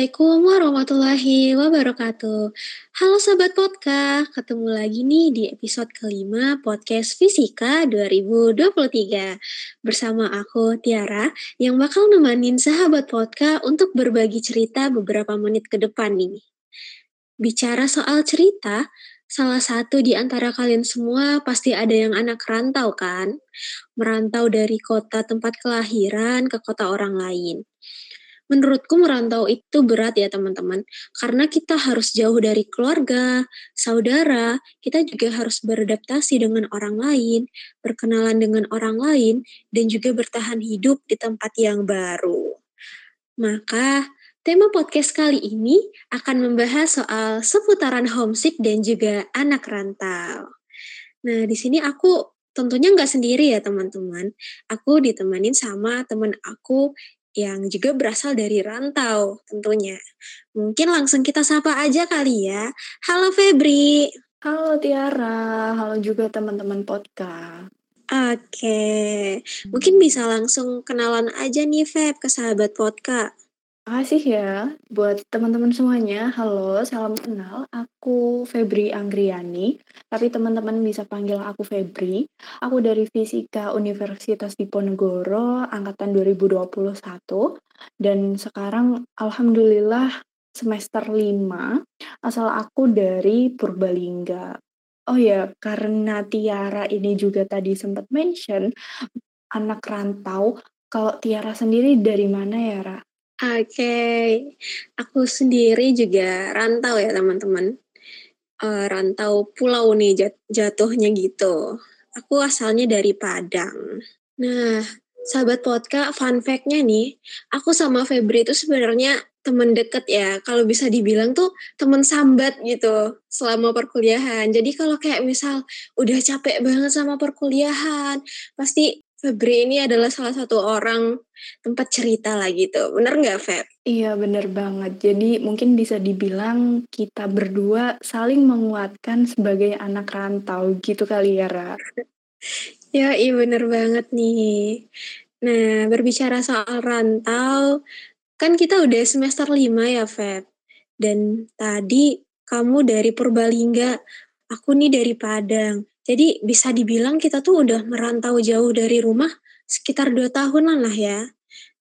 Assalamualaikum warahmatullahi wabarakatuh. Halo Sobat Podka, ketemu lagi nih di episode kelima podcast Fisika 2023. Bersama aku Tiara yang bakal nemenin sahabat Podka untuk berbagi cerita beberapa menit ke depan nih. Bicara soal cerita, salah satu di antara kalian semua pasti ada yang anak rantau kan? Merantau dari kota tempat kelahiran ke kota orang lain. Menurutku merantau itu berat ya teman-teman, karena kita harus jauh dari keluarga, saudara, kita juga harus beradaptasi dengan orang lain, berkenalan dengan orang lain, dan juga bertahan hidup di tempat yang baru. Maka, tema podcast kali ini akan membahas soal seputaran homesick dan juga anak rantau. Nah, di sini aku tentunya nggak sendiri ya teman-teman. Aku ditemenin sama teman aku yang juga berasal dari rantau tentunya. Mungkin langsung kita sapa aja kali ya. Halo Febri. Halo Tiara, halo juga teman-teman podcast. Oke, mungkin bisa langsung kenalan aja nih Feb ke sahabat podcast. Makasih ya buat teman-teman semuanya. Halo, salam kenal. Aku Febri Anggriani, tapi teman-teman bisa panggil aku Febri. Aku dari Fisika Universitas Diponegoro angkatan 2021 dan sekarang alhamdulillah semester 5. Asal aku dari Purbalingga. Oh ya, karena Tiara ini juga tadi sempat mention anak rantau. Kalau Tiara sendiri dari mana ya, Ra? Oke, aku sendiri juga rantau ya teman-teman. Uh, rantau pulau nih jat jatuhnya gitu. Aku asalnya dari Padang. Nah, sahabat podcast, fun fact-nya nih, aku sama Febri itu sebenarnya teman deket ya. Kalau bisa dibilang tuh teman sambat gitu selama perkuliahan. Jadi kalau kayak misal udah capek banget sama perkuliahan, pasti Febri ini adalah salah satu orang tempat cerita lah gitu. Bener nggak, Feb? Iya, bener banget. Jadi mungkin bisa dibilang kita berdua saling menguatkan sebagai anak rantau gitu kali ya, Ra? ya, iya bener banget nih. Nah, berbicara soal rantau, kan kita udah semester 5 ya, Feb. Dan tadi kamu dari Purbalingga, aku nih dari Padang. Jadi bisa dibilang kita tuh udah merantau jauh dari rumah sekitar dua tahunan lah ya.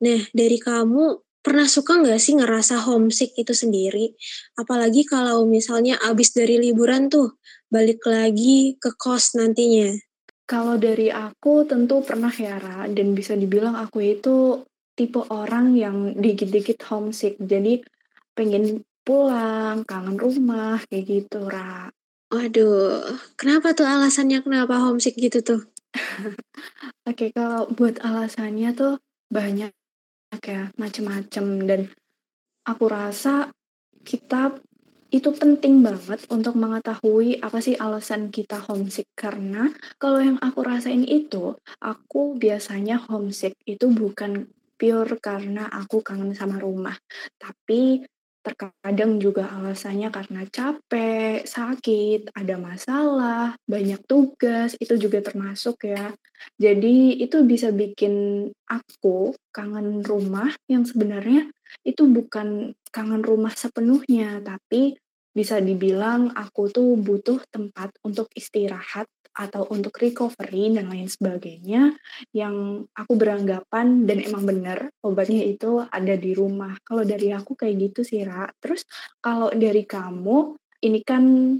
Nah dari kamu pernah suka nggak sih ngerasa homesick itu sendiri? Apalagi kalau misalnya abis dari liburan tuh balik lagi ke kos nantinya. Kalau dari aku tentu pernah ya Ra, dan bisa dibilang aku itu tipe orang yang dikit-dikit homesick. Jadi pengen pulang, kangen rumah, kayak gitu Ra. Waduh, kenapa tuh alasannya? Kenapa homesick gitu tuh? Oke, kalau buat alasannya tuh banyak ya, macem-macem. Dan aku rasa kita itu penting banget untuk mengetahui apa sih alasan kita homesick. Karena kalau yang aku rasain itu aku biasanya homesick itu bukan pure karena aku kangen sama rumah. Tapi Terkadang juga alasannya karena capek, sakit, ada masalah, banyak tugas, itu juga termasuk ya. Jadi itu bisa bikin aku kangen rumah yang sebenarnya itu bukan kangen rumah sepenuhnya, tapi bisa dibilang aku tuh butuh tempat untuk istirahat atau untuk recovery dan lain sebagainya yang aku beranggapan dan emang bener obatnya itu ada di rumah. Kalau dari aku kayak gitu sih, Ra. Terus kalau dari kamu, ini kan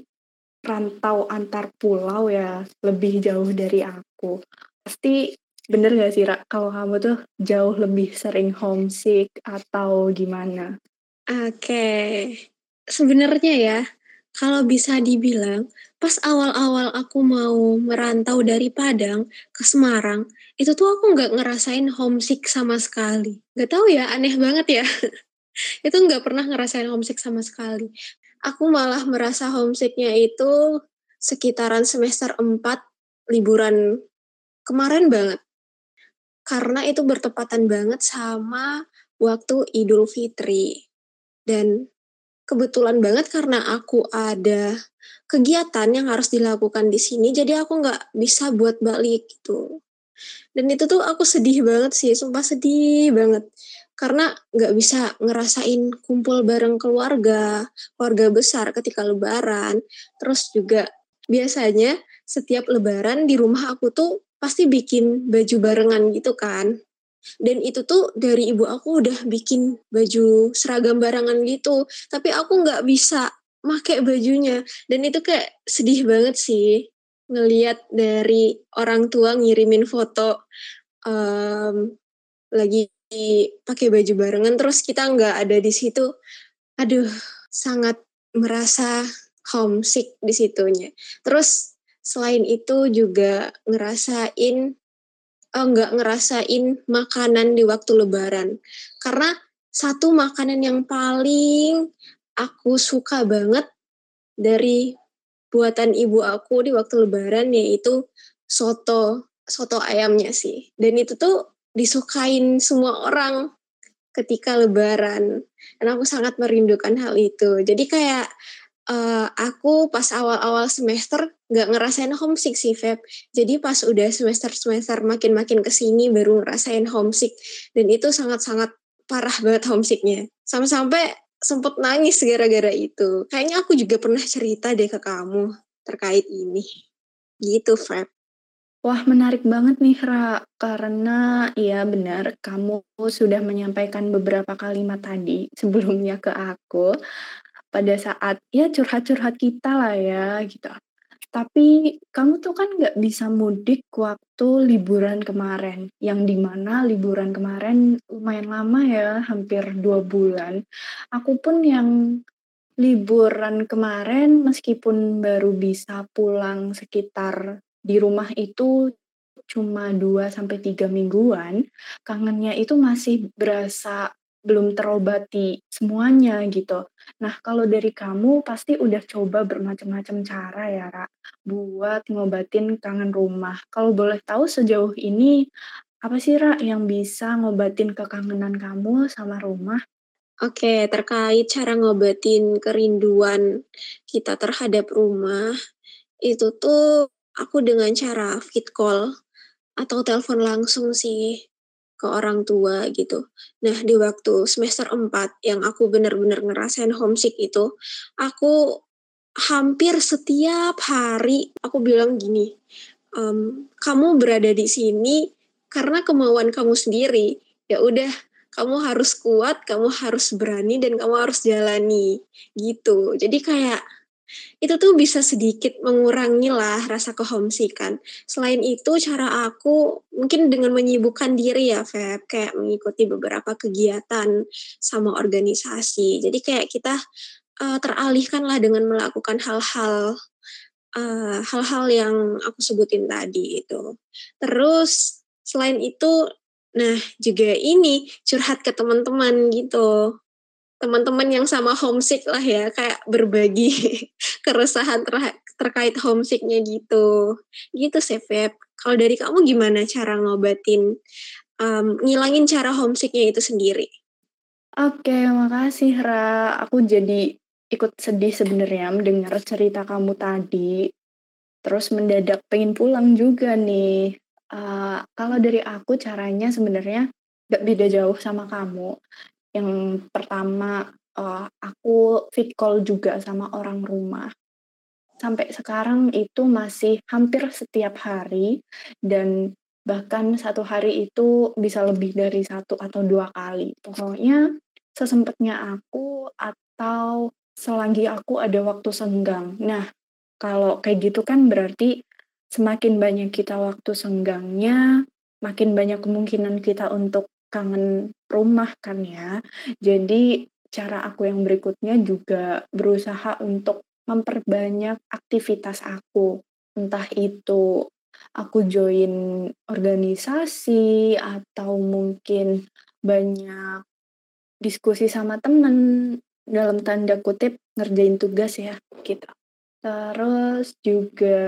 rantau antar pulau ya, lebih jauh dari aku. Pasti bener gak sih, Ra, kalau kamu tuh jauh lebih sering homesick atau gimana? Oke, okay. sebenarnya ya, kalau bisa dibilang pas awal-awal aku mau merantau dari Padang ke Semarang, itu tuh aku nggak ngerasain homesick sama sekali. Gak tahu ya, aneh banget ya. itu nggak pernah ngerasain homesick sama sekali. Aku malah merasa homesicknya itu sekitaran semester 4 liburan kemarin banget. Karena itu bertepatan banget sama waktu Idul Fitri. Dan kebetulan banget karena aku ada kegiatan yang harus dilakukan di sini, jadi aku nggak bisa buat balik gitu. Dan itu tuh aku sedih banget sih, sumpah sedih banget. karena nggak bisa ngerasain kumpul bareng keluarga, keluarga besar ketika lebaran. Terus juga biasanya setiap lebaran di rumah aku tuh pasti bikin baju barengan gitu kan. Dan itu tuh dari ibu aku udah bikin baju seragam barengan gitu. Tapi aku nggak bisa make bajunya. Dan itu kayak sedih banget sih ngeliat dari orang tua ngirimin foto um, lagi pakai baju barengan terus kita nggak ada di situ aduh sangat merasa homesick di situnya terus selain itu juga ngerasain nggak ngerasain makanan di waktu lebaran. Karena satu makanan yang paling aku suka banget dari buatan ibu aku di waktu lebaran yaitu soto soto ayamnya sih. Dan itu tuh disukain semua orang ketika lebaran. Dan aku sangat merindukan hal itu. Jadi kayak uh, aku pas awal-awal semester nggak ngerasain homesick sih Feb. Jadi pas udah semester-semester makin-makin ke sini baru ngerasain homesick. Dan itu sangat-sangat parah banget homesicknya. Sampai-sampai sempet nangis gara-gara itu. Kayaknya aku juga pernah cerita deh ke kamu terkait ini. Gitu Feb. Wah, menarik banget nih, Ra. Karena iya benar, kamu sudah menyampaikan beberapa kalimat tadi sebelumnya ke aku pada saat ya curhat-curhat kita lah ya gitu. Tapi kamu tuh kan nggak bisa mudik waktu liburan kemarin, yang di mana liburan kemarin lumayan lama ya, hampir dua bulan. Aku pun yang liburan kemarin meskipun baru bisa pulang sekitar di rumah itu cuma 2 sampai 3 mingguan, kangennya itu masih berasa belum terobati semuanya gitu. Nah, kalau dari kamu pasti udah coba bermacam-macam cara ya, Ra, buat ngobatin kangen rumah. Kalau boleh tahu sejauh ini apa sih, Ra, yang bisa ngobatin kekangenan kamu sama rumah? Oke, terkait cara ngobatin kerinduan kita terhadap rumah, itu tuh aku dengan cara fit call atau telepon langsung sih ke orang tua gitu. Nah, di waktu semester 4 yang aku benar-benar ngerasain homesick itu, aku hampir setiap hari aku bilang gini, um, kamu berada di sini karena kemauan kamu sendiri. Ya udah, kamu harus kuat, kamu harus berani dan kamu harus jalani gitu. Jadi kayak itu tuh bisa sedikit mengurangi lah rasa kehomesikan. Selain itu cara aku mungkin dengan menyibukkan diri ya Feb, kayak mengikuti beberapa kegiatan sama organisasi. Jadi kayak kita uh, teralihkan lah dengan melakukan hal-hal uh, hal-hal yang aku sebutin tadi itu. Terus selain itu, nah juga ini curhat ke teman-teman gitu teman-teman yang sama homesick lah ya kayak berbagi keresahan ter terkait homesicknya gitu. Gitu sih Feb kalau dari kamu gimana cara ngobatin um, ngilangin cara homesicknya itu sendiri? Oke makasih Ra. Aku jadi ikut sedih sebenarnya mendengar cerita kamu tadi. Terus mendadak pengen pulang juga nih. Uh, kalau dari aku caranya sebenarnya gak beda jauh sama kamu yang pertama, uh, aku fit call juga sama orang rumah. Sampai sekarang itu masih hampir setiap hari dan bahkan satu hari itu bisa lebih dari satu atau dua kali. Pokoknya sesempatnya aku atau selagi aku ada waktu senggang. Nah, kalau kayak gitu kan berarti semakin banyak kita waktu senggangnya, makin banyak kemungkinan kita untuk kangen rumah kan ya. Jadi cara aku yang berikutnya juga berusaha untuk memperbanyak aktivitas aku. Entah itu aku join organisasi atau mungkin banyak diskusi sama temen dalam tanda kutip ngerjain tugas ya gitu. Terus juga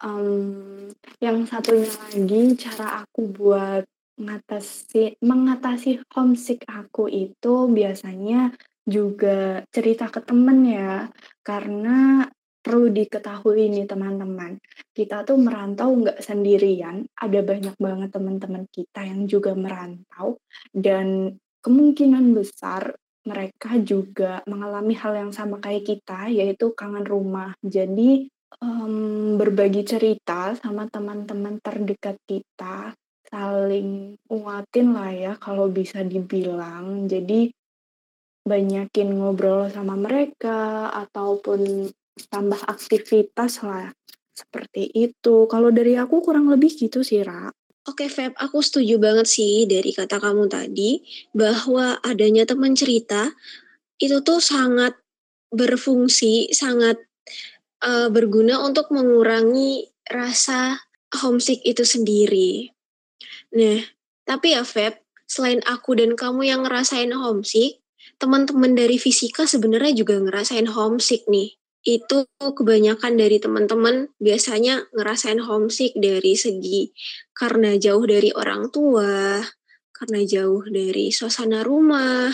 um, yang satunya lagi cara aku buat Mengatasi mengatasi homesick aku itu biasanya juga cerita ke temen ya, karena perlu diketahui nih teman-teman, kita tuh merantau nggak sendirian, ada banyak banget teman-teman kita yang juga merantau. Dan kemungkinan besar mereka juga mengalami hal yang sama kayak kita, yaitu kangen rumah. Jadi, um, berbagi cerita sama teman-teman terdekat kita, saling nguatin lah ya kalau bisa dibilang. Jadi, banyakin ngobrol sama mereka ataupun tambah aktivitas lah, seperti itu. Kalau dari aku kurang lebih gitu sih, Ra. Oke Feb, aku setuju banget sih dari kata kamu tadi bahwa adanya teman cerita itu tuh sangat berfungsi, sangat uh, berguna untuk mengurangi rasa homesick itu sendiri. Nah, tapi ya Feb, selain aku dan kamu yang ngerasain homesick, teman-teman dari fisika sebenarnya juga ngerasain homesick nih itu kebanyakan dari teman-teman biasanya ngerasain homesick dari segi karena jauh dari orang tua, karena jauh dari suasana rumah.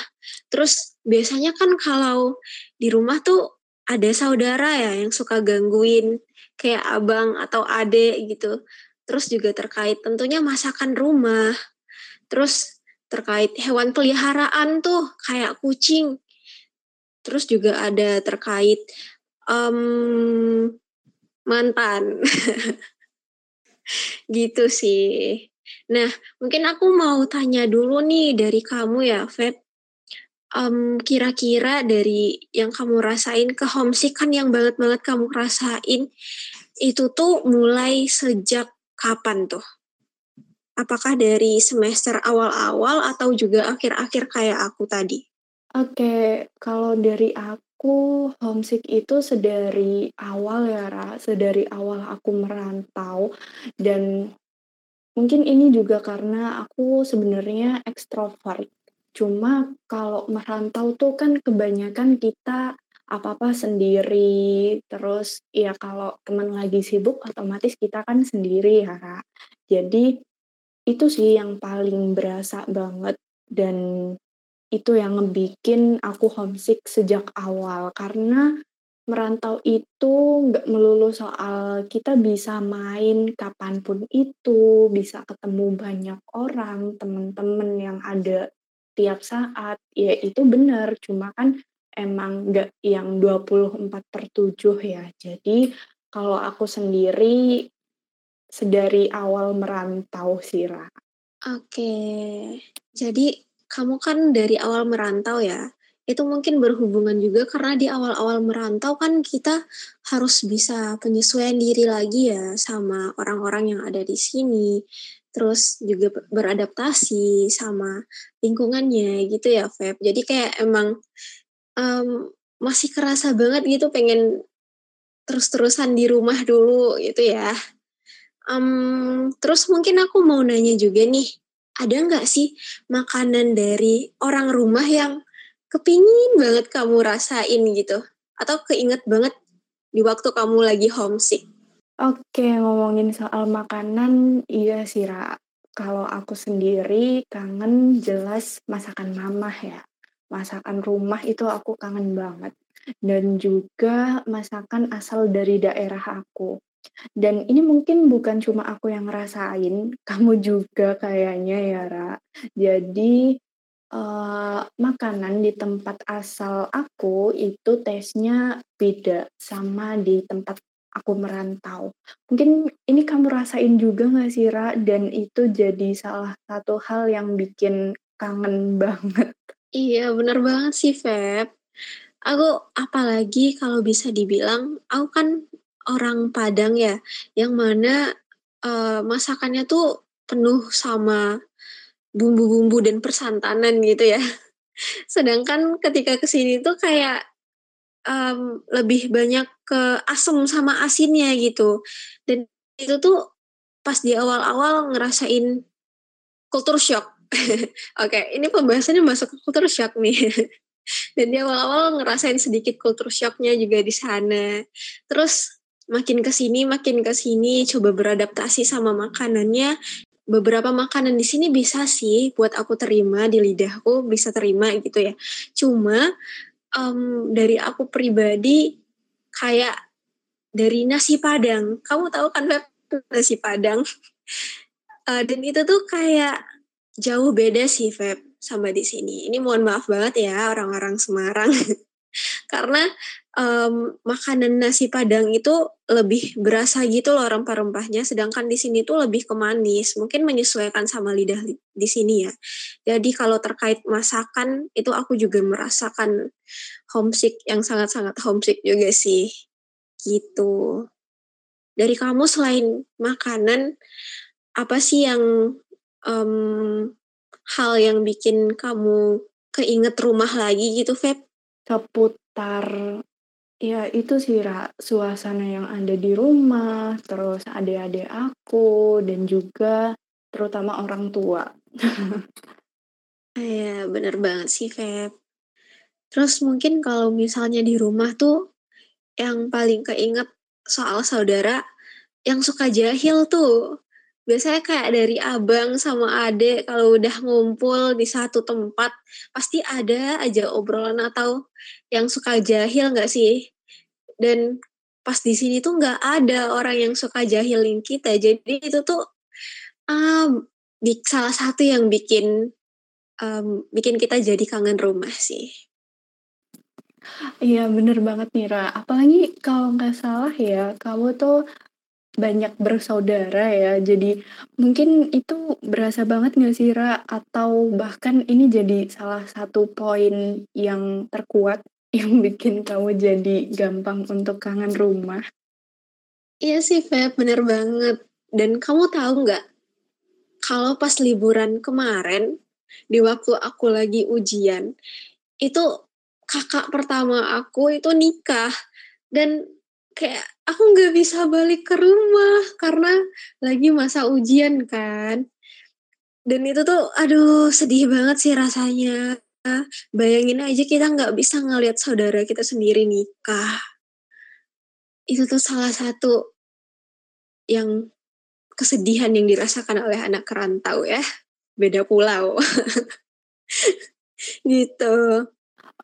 Terus biasanya kan kalau di rumah tuh ada saudara ya yang suka gangguin kayak abang atau ade gitu. Terus juga terkait tentunya masakan rumah. Terus terkait hewan peliharaan tuh kayak kucing. Terus juga ada terkait um, mantan. gitu sih. Nah, mungkin aku mau tanya dulu nih dari kamu ya, Feb. Um, kira-kira dari yang kamu rasain ke homesick kan yang banget-banget kamu rasain itu tuh mulai sejak kapan tuh? Apakah dari semester awal-awal atau juga akhir-akhir kayak aku tadi? Oke, kalau dari Aku homesick itu sedari awal ya, Ra, sedari awal aku merantau dan mungkin ini juga karena aku sebenarnya ekstrovert. Cuma kalau merantau tuh kan kebanyakan kita apa-apa sendiri, terus ya kalau teman lagi sibuk otomatis kita kan sendiri ya, Ra. Jadi itu sih yang paling berasa banget dan itu yang ngebikin aku homesick sejak awal, karena merantau itu nggak melulu soal kita bisa main kapan pun itu, bisa ketemu banyak orang, temen-temen yang ada tiap saat, ya itu benar, cuma kan emang nggak yang 24/7 ya. Jadi kalau aku sendiri sedari awal merantau sih, Ra. Oke. Jadi kamu kan dari awal merantau ya, itu mungkin berhubungan juga karena di awal-awal merantau kan kita harus bisa penyesuaian diri lagi ya sama orang-orang yang ada di sini. Terus juga beradaptasi sama lingkungannya gitu ya, Feb. Jadi kayak emang um, masih kerasa banget gitu pengen terus-terusan di rumah dulu gitu ya. Um, terus mungkin aku mau nanya juga nih, ada nggak sih makanan dari orang rumah yang kepingin banget kamu rasain gitu? Atau keinget banget di waktu kamu lagi homesick? Oke, ngomongin soal makanan, iya sih, Ra. Kalau aku sendiri kangen jelas masakan mama ya. Masakan rumah itu aku kangen banget. Dan juga masakan asal dari daerah aku. Dan ini mungkin bukan cuma aku yang ngerasain, kamu juga kayaknya ya, Ra. Jadi, uh, makanan di tempat asal aku itu tesnya beda sama di tempat aku merantau. Mungkin ini kamu rasain juga nggak sih, Ra? Dan itu jadi salah satu hal yang bikin kangen banget. Iya, bener banget sih, Feb. Aku apalagi kalau bisa dibilang, aku kan orang Padang ya, yang mana uh, masakannya tuh penuh sama bumbu-bumbu dan persantanan gitu ya. Sedangkan ketika ke sini tuh kayak um, lebih banyak ke asam sama asinnya gitu. Dan itu tuh pas di awal-awal ngerasain kultur shock. Oke, okay, ini pembahasannya masuk ke kultur shock nih. Dan di awal-awal ngerasain sedikit kultur shocknya juga di sana. Terus makin ke sini makin ke sini coba beradaptasi sama makanannya. Beberapa makanan di sini bisa sih buat aku terima di lidahku bisa terima gitu ya. Cuma um, dari aku pribadi kayak dari nasi padang. Kamu tahu kan Feb nasi padang. Uh, dan itu tuh kayak jauh beda sih Feb sama di sini. Ini mohon maaf banget ya orang-orang Semarang. Karena um, makanan nasi Padang itu lebih berasa gitu loh rempah-rempahnya, sedangkan di sini tuh lebih ke manis. Mungkin menyesuaikan sama lidah di sini ya. Jadi kalau terkait masakan itu aku juga merasakan homesick yang sangat-sangat homesick juga sih. Gitu. Dari kamu selain makanan, apa sih yang um, hal yang bikin kamu keinget rumah lagi gitu, Feb? Seputar Ya itu sih Ra, suasana yang ada di rumah, terus adik-adik aku, dan juga terutama orang tua. Iya, bener banget sih, Feb. Terus mungkin kalau misalnya di rumah tuh, yang paling keinget soal saudara, yang suka jahil tuh. Biasanya kayak dari abang sama adek kalau udah ngumpul di satu tempat, pasti ada aja obrolan atau yang suka jahil nggak sih? Dan pas di sini tuh nggak ada orang yang suka jahilin kita. Jadi itu tuh um, di salah satu yang bikin um, bikin kita jadi kangen rumah sih. Iya bener banget nih Ra. Apalagi kalau nggak salah ya, kamu tuh banyak bersaudara ya. Jadi mungkin itu berasa banget nggak sih Ra? Atau bahkan ini jadi salah satu poin yang terkuat yang bikin kamu jadi gampang untuk kangen rumah? Iya sih Feb, bener banget. Dan kamu tahu nggak, kalau pas liburan kemarin, di waktu aku lagi ujian, itu kakak pertama aku itu nikah. Dan kayak aku nggak bisa balik ke rumah karena lagi masa ujian kan. Dan itu tuh, aduh sedih banget sih rasanya bayangin aja kita nggak bisa ngelihat saudara kita sendiri nikah. Itu tuh salah satu yang kesedihan yang dirasakan oleh anak kerantau ya. Beda pulau. gitu.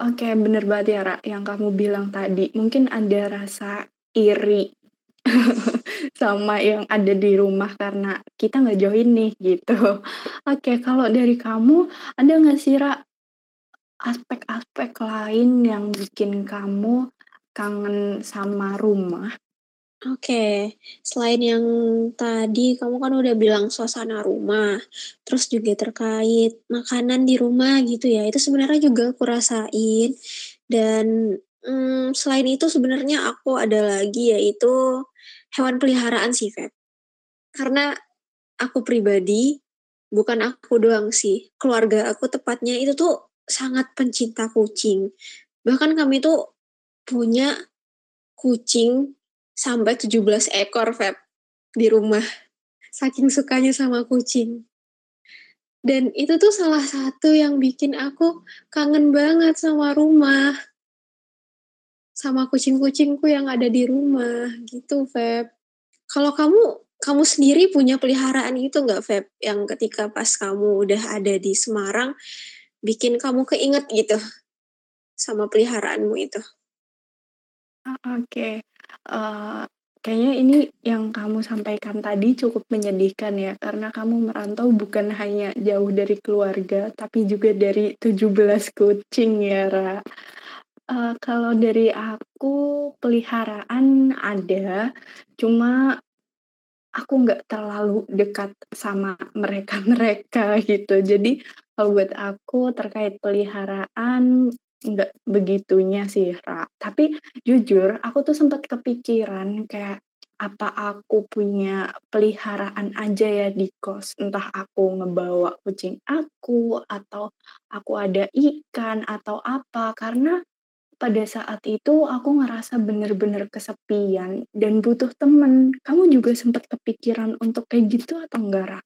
Oke, bener banget ya, Ra, yang kamu bilang tadi. Mungkin ada rasa iri sama yang ada di rumah karena kita nggak join nih gitu. Oke, kalau dari kamu ada nggak sih Ra aspek-aspek lain yang bikin kamu kangen sama rumah? Oke, selain yang tadi kamu kan udah bilang suasana rumah, terus juga terkait makanan di rumah gitu ya, itu sebenarnya juga aku rasain. Dan hmm, selain itu sebenarnya aku ada lagi yaitu hewan peliharaan sih, Feb. Karena aku pribadi, bukan aku doang sih, keluarga aku tepatnya itu tuh sangat pencinta kucing. Bahkan kami tuh punya kucing sampai 17 ekor, Feb, di rumah. Saking sukanya sama kucing. Dan itu tuh salah satu yang bikin aku kangen banget sama rumah. Sama kucing-kucingku yang ada di rumah, gitu, Feb. Kalau kamu kamu sendiri punya peliharaan gitu nggak, Feb? Yang ketika pas kamu udah ada di Semarang, bikin kamu keinget gitu sama peliharaanmu itu? Ah, oke, uh, kayaknya ini yang kamu sampaikan tadi cukup menyedihkan ya, karena kamu merantau bukan hanya jauh dari keluarga, tapi juga dari 17 kucing ya, Ra. Uh, kalau dari aku peliharaan ada, cuma aku nggak terlalu dekat sama mereka-mereka gitu. Jadi kalau buat aku terkait peliharaan nggak begitunya sih, Ra. Tapi jujur aku tuh sempat kepikiran kayak apa aku punya peliharaan aja ya di kos. Entah aku ngebawa kucing aku atau aku ada ikan atau apa karena pada saat itu aku ngerasa bener-bener kesepian dan butuh temen. Kamu juga sempat kepikiran untuk kayak gitu atau enggak, Ra?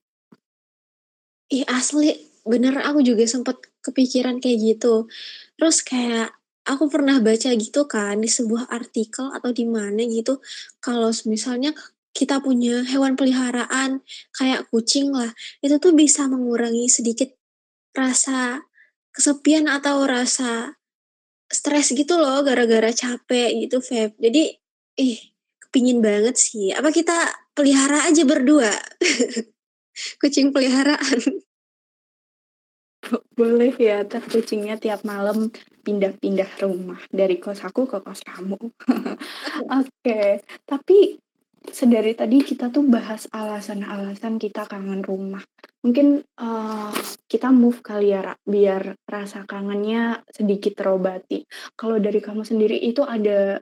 Ih asli, bener aku juga sempat kepikiran kayak gitu. Terus kayak aku pernah baca gitu kan di sebuah artikel atau di mana gitu kalau misalnya kita punya hewan peliharaan kayak kucing lah, itu tuh bisa mengurangi sedikit rasa kesepian atau rasa stres gitu loh gara-gara capek gitu Feb. Jadi ih kepingin banget sih. Apa kita pelihara aja berdua? Kucing peliharaan. Boleh ya, ntar kucingnya tiap malam pindah-pindah rumah dari kos aku ke kos kamu. Oke, tapi sedari tadi kita tuh bahas alasan-alasan kita kangen rumah. Mungkin uh, kita move kali ya, Ra, biar rasa kangennya sedikit terobati. Kalau dari kamu sendiri itu ada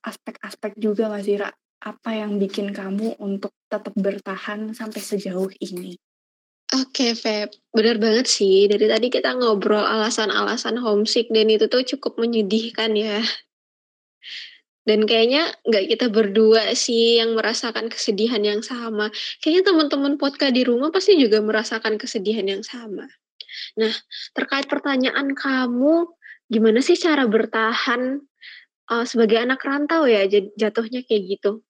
aspek-aspek juga nggak sih, Ra? Apa yang bikin kamu untuk tetap bertahan sampai sejauh ini? Oke, Feb. Benar banget sih. Dari tadi kita ngobrol alasan-alasan homesick dan itu tuh cukup menyedihkan ya. Dan kayaknya nggak kita berdua sih yang merasakan kesedihan yang sama. Kayaknya teman-teman podcast di rumah pasti juga merasakan kesedihan yang sama. Nah, terkait pertanyaan kamu, gimana sih cara bertahan uh, sebagai anak rantau ya jatuhnya kayak gitu?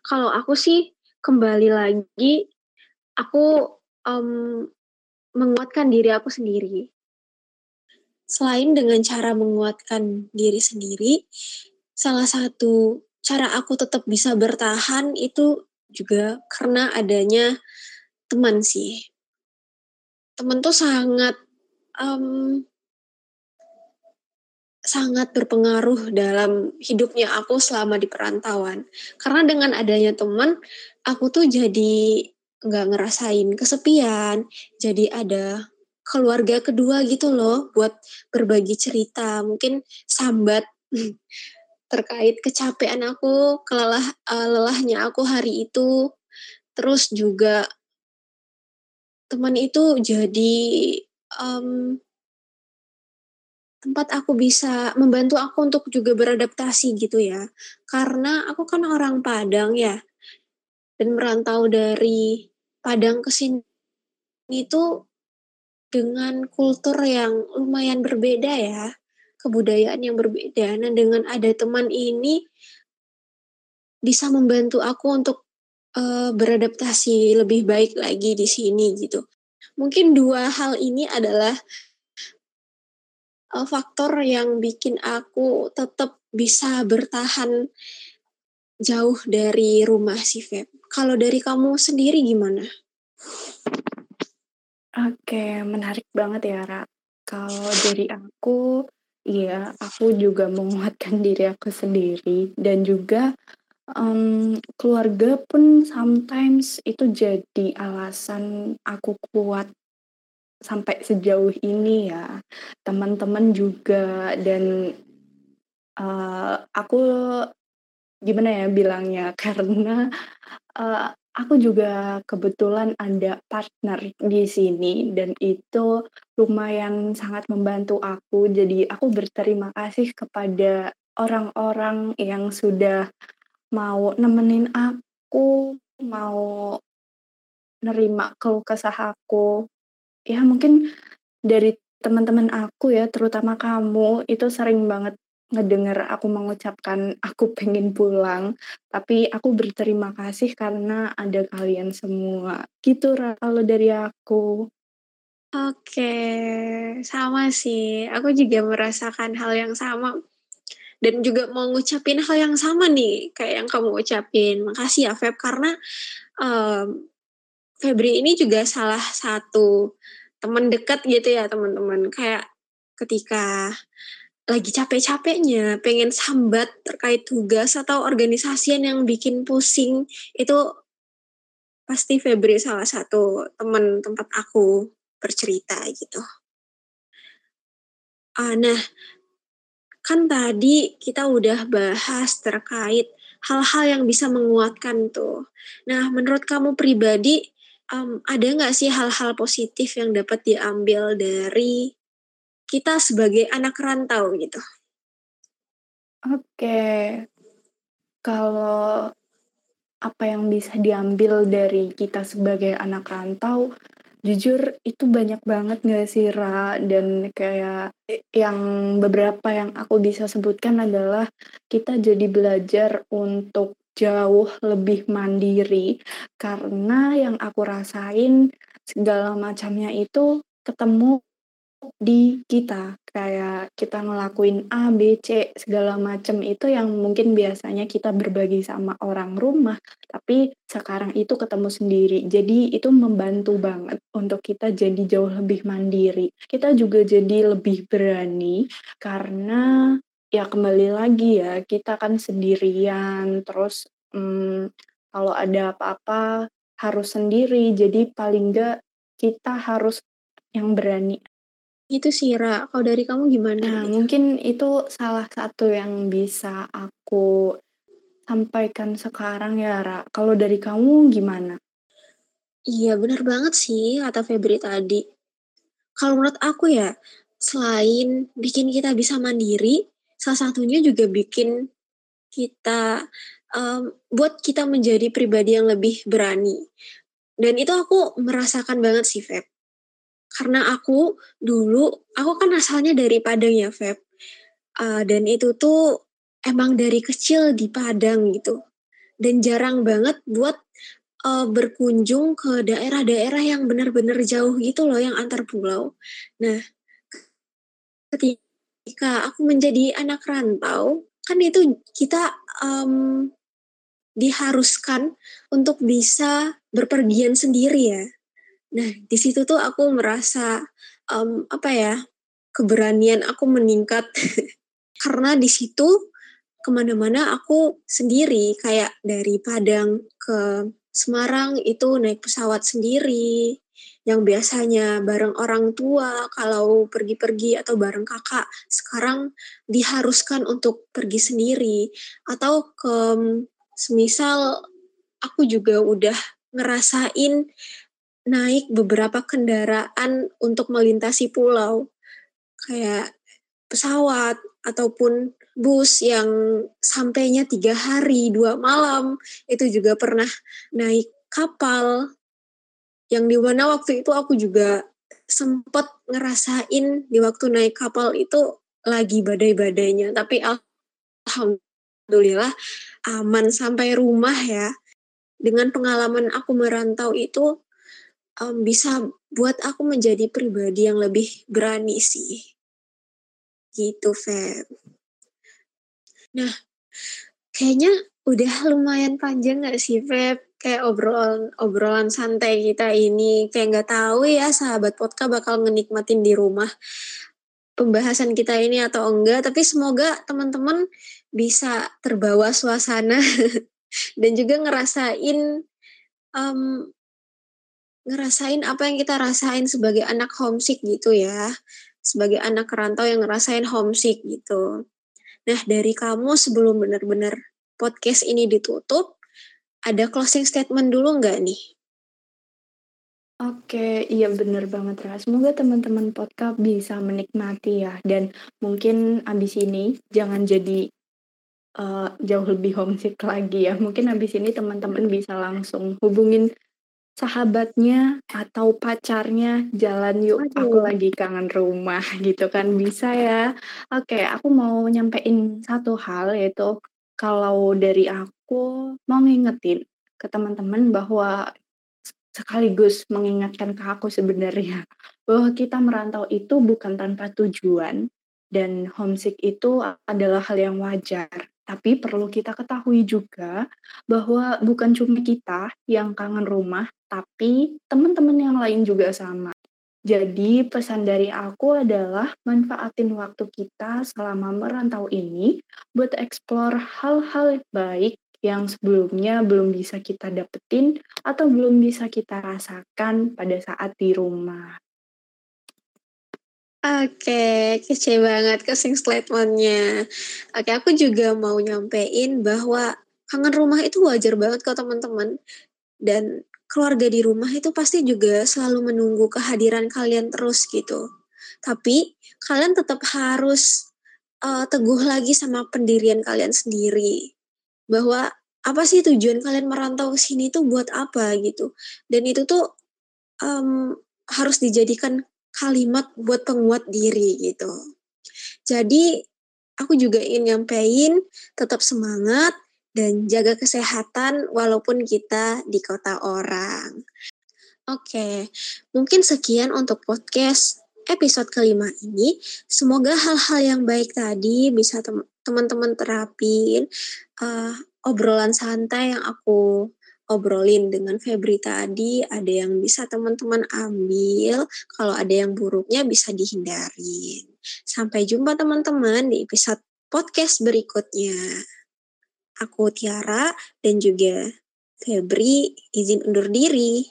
Kalau aku sih kembali lagi aku um, menguatkan diri aku sendiri. Selain dengan cara menguatkan diri sendiri, salah satu cara aku tetap bisa bertahan itu juga karena adanya teman sih. Teman tuh sangat um, sangat berpengaruh dalam hidupnya aku selama di perantauan. Karena dengan adanya teman, aku tuh jadi nggak ngerasain kesepian, jadi ada keluarga kedua gitu loh buat berbagi cerita, mungkin sambat terkait kecapean aku, kelelah uh, lelahnya aku hari itu, terus juga teman itu jadi um, tempat aku bisa membantu aku untuk juga beradaptasi gitu ya. Karena aku kan orang Padang ya, dan merantau dari Padang ke sini itu dengan kultur yang lumayan berbeda ya, kebudayaan yang berbeda. Nah, dengan ada teman ini bisa membantu aku untuk uh, beradaptasi lebih baik lagi di sini gitu. Mungkin dua hal ini adalah uh, faktor yang bikin aku tetap bisa bertahan jauh dari rumah si Feb. Kalau dari kamu sendiri gimana? Oke, menarik banget ya, Ra. Kalau dari aku, iya, aku juga menguatkan diri aku sendiri dan juga um, keluarga pun sometimes itu jadi alasan aku kuat sampai sejauh ini ya. Teman-teman juga dan uh, aku gimana ya bilangnya karena uh, aku juga kebetulan ada partner di sini dan itu lumayan sangat membantu aku. Jadi aku berterima kasih kepada orang-orang yang sudah mau nemenin aku, mau nerima keluh kesah aku. Ya mungkin dari teman-teman aku ya, terutama kamu, itu sering banget ngedenger aku mengucapkan aku pengen pulang, tapi aku berterima kasih karena ada kalian semua. Gitu kalau dari aku. Oke, sama sih. Aku juga merasakan hal yang sama. Dan juga mau ngucapin hal yang sama nih, kayak yang kamu ucapin. Makasih ya Feb, karena um, Febri ini juga salah satu teman dekat gitu ya teman-teman. Kayak ketika lagi capek-capeknya pengen sambat terkait tugas atau organisasian yang bikin pusing itu pasti Febri salah satu teman tempat aku bercerita gitu. Uh, nah, kan tadi kita udah bahas terkait hal-hal yang bisa menguatkan tuh. Nah, menurut kamu pribadi, um, ada nggak sih hal-hal positif yang dapat diambil dari kita sebagai anak rantau gitu. Oke. Kalau apa yang bisa diambil dari kita sebagai anak rantau, jujur itu banyak banget gak sih Ra? Dan kayak yang beberapa yang aku bisa sebutkan adalah kita jadi belajar untuk jauh lebih mandiri karena yang aku rasain segala macamnya itu ketemu di kita kayak kita ngelakuin A, B, C segala macam itu yang mungkin biasanya kita berbagi sama orang rumah, tapi sekarang itu ketemu sendiri. Jadi itu membantu banget untuk kita jadi jauh lebih mandiri. Kita juga jadi lebih berani karena ya kembali lagi ya kita kan sendirian terus hmm, kalau ada apa-apa harus sendiri. Jadi paling enggak kita harus yang berani Itu sih, Ra. Kalau dari kamu gimana Nah, mungkin itu salah satu yang bisa aku sampaikan sekarang ya, Ra. Kalau dari kamu gimana? Iya, benar banget sih kata Febri tadi. Kalau menurut aku ya, selain bikin kita bisa mandiri, salah satunya juga bikin kita um, buat kita menjadi pribadi yang lebih berani. Dan itu aku merasakan banget sih, Feb. Karena aku dulu, aku kan asalnya dari Padang ya, Feb. Uh, dan itu tuh emang dari kecil di Padang gitu. Dan jarang banget buat uh, berkunjung ke daerah-daerah yang benar-benar jauh gitu loh, yang antar pulau. Nah, ketika aku menjadi anak rantau, kan itu kita um, diharuskan untuk bisa berpergian sendiri ya. Nah, di situ tuh aku merasa um, apa ya keberanian aku meningkat. Karena di situ ke mana-mana aku sendiri kayak dari Padang ke Semarang itu naik pesawat sendiri. Yang biasanya bareng orang tua kalau pergi-pergi atau bareng kakak sekarang diharuskan untuk pergi sendiri. Atau ke semisal aku juga udah ngerasain naik beberapa kendaraan untuk melintasi pulau. Kayak pesawat ataupun bus yang sampainya tiga hari dua malam itu juga pernah naik kapal. Yang di mana waktu itu aku juga sempat ngerasain di waktu naik kapal itu lagi badai-badainya. Tapi alhamdulillah aman sampai rumah ya. Dengan pengalaman aku merantau itu um, bisa buat aku menjadi pribadi yang lebih berani sih. Gitu Feb. Nah kayaknya udah lumayan panjang gak sih Feb? Kayak obrolan obrolan santai kita ini. Kayak nggak tahu ya sahabat podcast bakal ngenikmatin di rumah pembahasan kita ini atau enggak. Tapi semoga teman-teman bisa terbawa suasana dan juga ngerasain um, ngerasain apa yang kita rasain sebagai anak homesick gitu ya sebagai anak rantau yang ngerasain homesick gitu nah dari kamu sebelum benar-benar podcast ini ditutup ada closing statement dulu nggak nih Oke, iya bener banget Ra. Semoga teman-teman podcast bisa menikmati ya dan mungkin abis ini jangan jadi uh, jauh lebih homesick lagi ya. Mungkin abis ini teman-teman bisa langsung hubungin sahabatnya atau pacarnya jalan yuk Aduh. aku lagi kangen rumah gitu kan bisa ya. Oke, aku mau nyampein satu hal yaitu kalau dari aku mau ngingetin ke teman-teman bahwa sekaligus mengingatkan ke aku sebenarnya bahwa kita merantau itu bukan tanpa tujuan dan homesick itu adalah hal yang wajar. Tapi perlu kita ketahui juga bahwa bukan cuma kita yang kangen rumah, tapi teman-teman yang lain juga sama. Jadi pesan dari aku adalah manfaatin waktu kita selama merantau ini buat explore hal-hal baik yang sebelumnya belum bisa kita dapetin atau belum bisa kita rasakan pada saat di rumah. Oke, kece banget closing statementnya. Oke, aku juga mau nyampein bahwa kangen rumah itu wajar banget kok teman-teman. Dan keluarga di rumah itu pasti juga selalu menunggu kehadiran kalian terus gitu. Tapi kalian tetap harus uh, teguh lagi sama pendirian kalian sendiri bahwa apa sih tujuan kalian merantau ke sini tuh buat apa gitu dan itu tuh um, harus dijadikan kalimat buat penguat diri gitu jadi aku juga ingin nyampein tetap semangat dan jaga kesehatan walaupun kita di kota orang oke mungkin sekian untuk podcast episode kelima ini. Semoga hal-hal yang baik tadi bisa teman-teman terapin. Uh, obrolan santai yang aku obrolin dengan Febri tadi, ada yang bisa teman-teman ambil, kalau ada yang buruknya bisa dihindarin. Sampai jumpa teman-teman di episode podcast berikutnya. Aku Tiara dan juga Febri izin undur diri.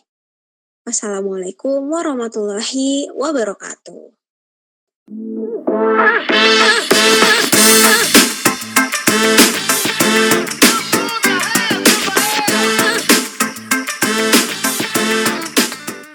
Wassalamualaikum warahmatullahi wabarakatuh.